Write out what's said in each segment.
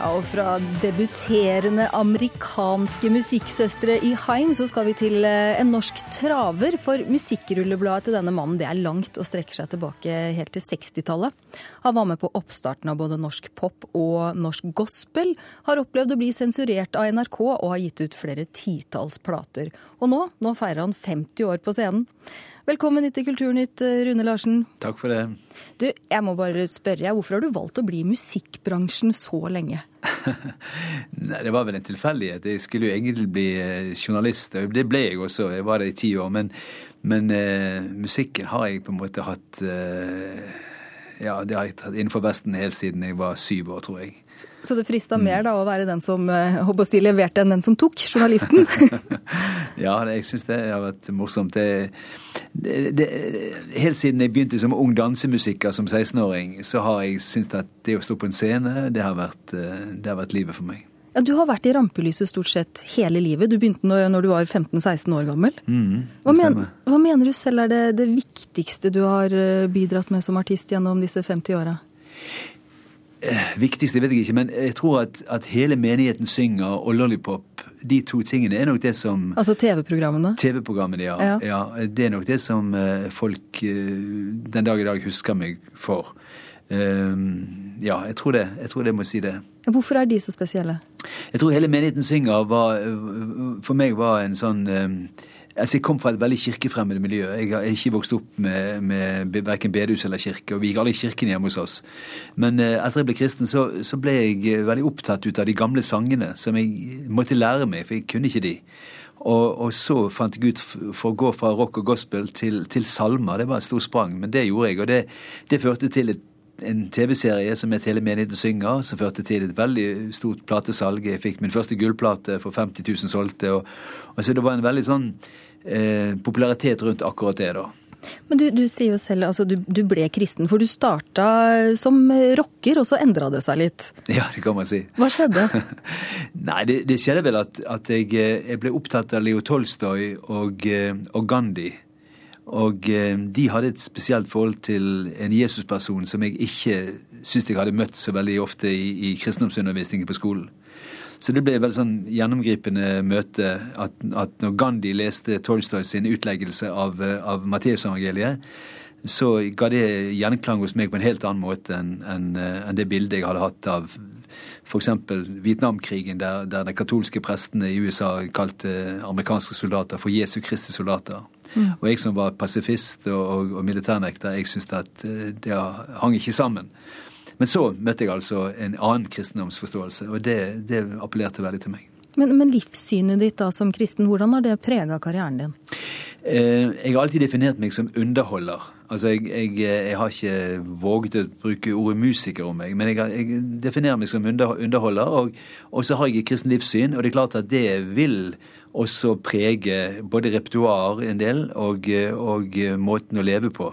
Ja, og fra debuterende amerikanske musikksøstre i Heim, så skal vi til eh, en norsk traver. For musikkrullebladet til denne mannen det er langt og strekker seg tilbake helt til 60-tallet. Han var med på oppstarten av både norsk pop og norsk gospel. Har opplevd å bli sensurert av NRK og har gitt ut flere titalls plater. Og nå, nå feirer han 50 år på scenen. Velkommen hit til Kulturnytt, eh, Rune Larsen. Takk for det. Du, jeg må bare spørre, hvorfor har du valgt å bli i musikkbransjen så lenge? Nei, Det var vel en tilfeldighet. Jeg skulle jo egentlig bli eh, journalist. og Det ble jeg også. Jeg var det i ti år. Men, men uh, musikken har jeg på en måte hatt uh, Ja, det har jeg tatt innenfor Vesten helt siden jeg var syv år, tror jeg. Så det frista mm. mer da å være den som uh, å si, leverte enn den som tok, journalisten? ja, jeg syns det har vært morsomt. Det, det, det, helt siden jeg begynte som ung dansemusiker som 16-åring, så har jeg syntes at det å stå på en scene, det har vært, det har vært livet for meg. Ja, Du har vært i rampelyset stort sett hele livet. Du begynte når, når du var 15-16 år gammel. Mm, hva, men, hva, mener du selv er det, det viktigste du har bidratt med som artist gjennom disse 50 åra? Eh, viktigste vet jeg ikke, men jeg tror at, at, hele menigheten synger og Lollipop, de to tingene er nok det som Altså TV-programmene? TV-programmene, ja. Ja. ja. Det er nok det som eh, folk eh, den dag i dag husker meg for. Ja, jeg tror det. Jeg tror det må si det. Hvorfor er de så spesielle? Jeg tror hele menigheten synger var, for meg var en sånn Altså, Jeg kom fra et veldig kirkefremmed miljø. Jeg har ikke vokst opp med, med verken bedehus eller kirke, og vi gikk alle i kirken hjemme hos oss. Men eh, etter jeg ble kristen, så, så, ble jeg eh, veldig opptatt ut av de gamle sangene som jeg måtte lære meg, for jeg kunne ikke de. Og, og så fant jeg ut for å gå fra rock og gospel til, til salmer. Det var et stort sprang, men det gjorde jeg. Og det, det førte til et en TV-serie som het Hele menigheten synger, som førte til et veldig stort platesalg. Jeg fikk min første gullplate for 50 000 solgte. Og, og så det var en veldig sånn eh, popularitet rundt akkurat det, da. Men du, du sier jo selv altså du, du, ble kristen, for du starta som rocker, og så endra det seg litt? Ja, det kan man si. Hva skjedde? Nei, det, det, skjedde vel at, at jeg, eh, jeg, ble opptatt av Leo Tolstoy og, eh, og Gandhi. Og eh, de hadde et spesielt forhold til en Jesusperson som jeg ikke syntes jeg hadde møtt så veldig ofte i, i kristendomsundervisningen på skolen. Så det ble et veldig sånn gjennomgripende møte at, at når Gandhi leste Tolstoy sin utleggelse av, av Matteusevangeliet, så ga det gjenklang hos meg på en helt annen måte enn en, en det bildet jeg hadde hatt av f.eks. Vietnamkrigen, der, der de katolske prestene i USA kalte amerikanske soldater for Jesu Kristi soldater. Mm. Og jeg som var pasifist og, og, og militærnekter, jeg syntes at eh, det hang ikke sammen. Men så møtte jeg altså en annen kristendomsforståelse, og det, det appellerte veldig til meg. Men, men, livssynet ditt da som kristen, hvordan har det prega karrieren din? Eh, jeg har alltid definert meg som underholder. Altså, jeg, jeg, jeg har ikke våget å bruke ordet musiker om meg, men jeg, jeg definerer meg som underholder. Og, og, så har jeg et kristent livssyn, og det er klart at det vil også prege både repertoar en del og, og måten å leve på.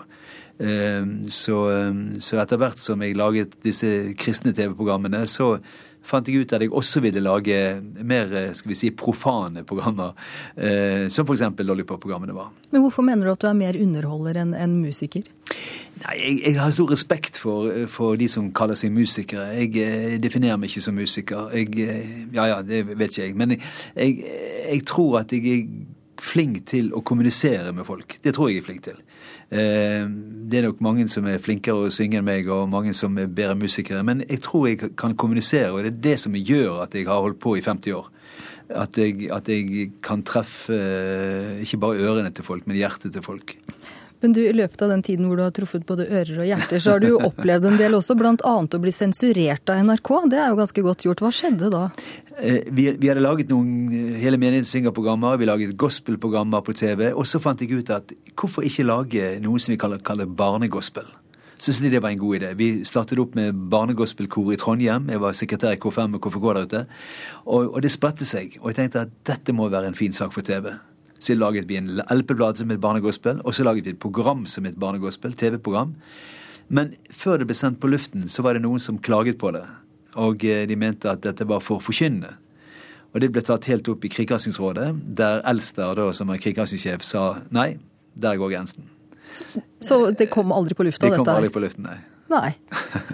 Ehm, så, så, etter hvert som jeg laget disse kristne TV-programmene, så fant jeg ut at jeg også ville lage mer skal vi si, profane programmer. Eh, som f.eks. Lollipop-programmene var. Men hvorfor mener du at du er mer underholder enn en musiker? Nei, jeg, jeg, har stor respekt for, for, de som kaller seg musikere. Jeg, jeg eh, definerer meg ikke som musiker. Jeg, eh, ja ja, det vet ikke jeg. Men jeg, jeg tror at jeg er flink til å kommunisere med folk. Det tror jeg jeg er flink til. Eh, det er nok mange som er flinkere å synge enn meg, og mange som er bedre musikere. Men jeg tror jeg kan kommunisere, og det er det som gjør at jeg har holdt på i 50 år. At jeg, at jeg kan treffe eh, ikke bare ørene til folk, men hjertet til folk. Men du, i løpet av den tiden hvor du har truffet både ører og hjerter, så har du jo opplevd en del også, bl.a. å bli sensurert av NRK. Det er jo ganske godt gjort. Hva skjedde da? Eh, vi, vi hadde laget noen eh, hele menigheten synger-programmer, vi laget gospelprogrammer på TV. Og så fant jeg ut at hvorfor ikke lage noe som vi kaller, kaller barnegospel? Syntes de det var en god idé. Vi startet opp med barnegospelkor i Trondheim. Jeg var sekretær i K5 og KFK der ute. Og, og det spredte seg. Og jeg tenkte at dette må være en fin sak for TV. Så laget vi en LP-blad som het Barnegospel, og så laget vi et program som het Barnegospel, TV-program. Men før det ble sendt på luften, så var det noen som klaget på det. Og eh, de mente at dette var for forkynnende. Og det ble tatt helt opp i Kringkastingsrådet, der Elster, da, som er kringkastingssjef, sa nei, der går grensen. Så, så, det kom aldri på lufta, dette? her? Det kom aldri på luften, nei. Nei.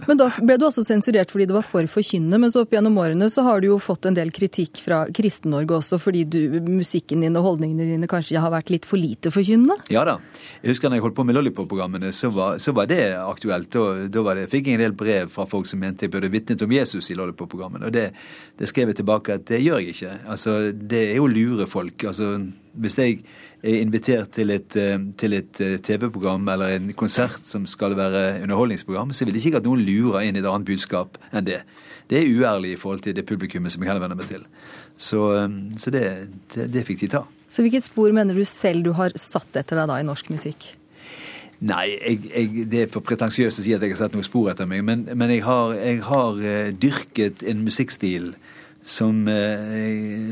Men da ble du også sensurert fordi det var for forkynnende. Så opp gjennom årene så har du jo fått en del kritikk fra Kristen-Norge også, fordi du, musikken din og holdningene dine kanskje har vært litt for lite forkynnende? Ja da. Jeg husker når jeg holdt på med Lollipop-programmene, så, så, var det aktuelt. Og da det, fikk jeg en del brev fra folk som mente jeg burde vitnet om Jesus i Lollipop-programmene. Og det, det skrev jeg tilbake at det gjør jeg ikke. Altså, det er jo å lure folk. Altså, hvis jeg er invitert til et, eh, et eh, TV-program eller en konsert som skal være underholdningsprogram, så vil det ikke at noen lurer inn i et annet budskap enn det. Det er uærlig i forhold til det publikummet som jeg henvender meg til. Så, eh, så det, det, det, fikk de ta. Så hvilket spor mener du selv du har satt etter deg da i norsk musikk? Nei, jeg, jeg, det er for pretensiøst å si at jeg har satt noe spor etter meg. Men, men jeg, har, jeg, har, dyrket en musikkstil som,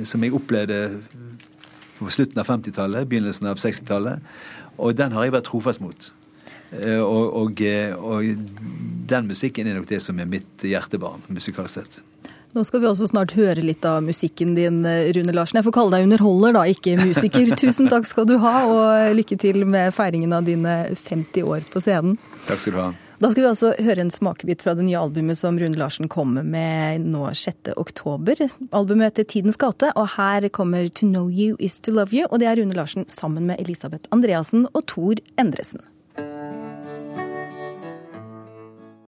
som jeg opplevde på slutten av 50-tallet, begynnelsen av 60-tallet. Og den har jeg vært trofast mot. Eh, og, og, eh, og, den musikken er nok det som er mitt hjertebarn, musikalsk sett. Nå skal vi også snart høre litt av musikken din, eh, Rune Larsen. Jeg får kalle deg underholder, da, ikke musiker. Tusen takk skal du ha, og lykke til med feiringen av dine 50 år på scenen. Takk skal du ha. Da skal vi altså høre en smakebit fra det nye albumet som Rune Larsen kommer med nå 6. oktober. Albumet heter Tidens gate, og her kommer To Know You Is To Love You, og det er Rune Larsen sammen med Elisabeth Andreassen og Tor Endresen.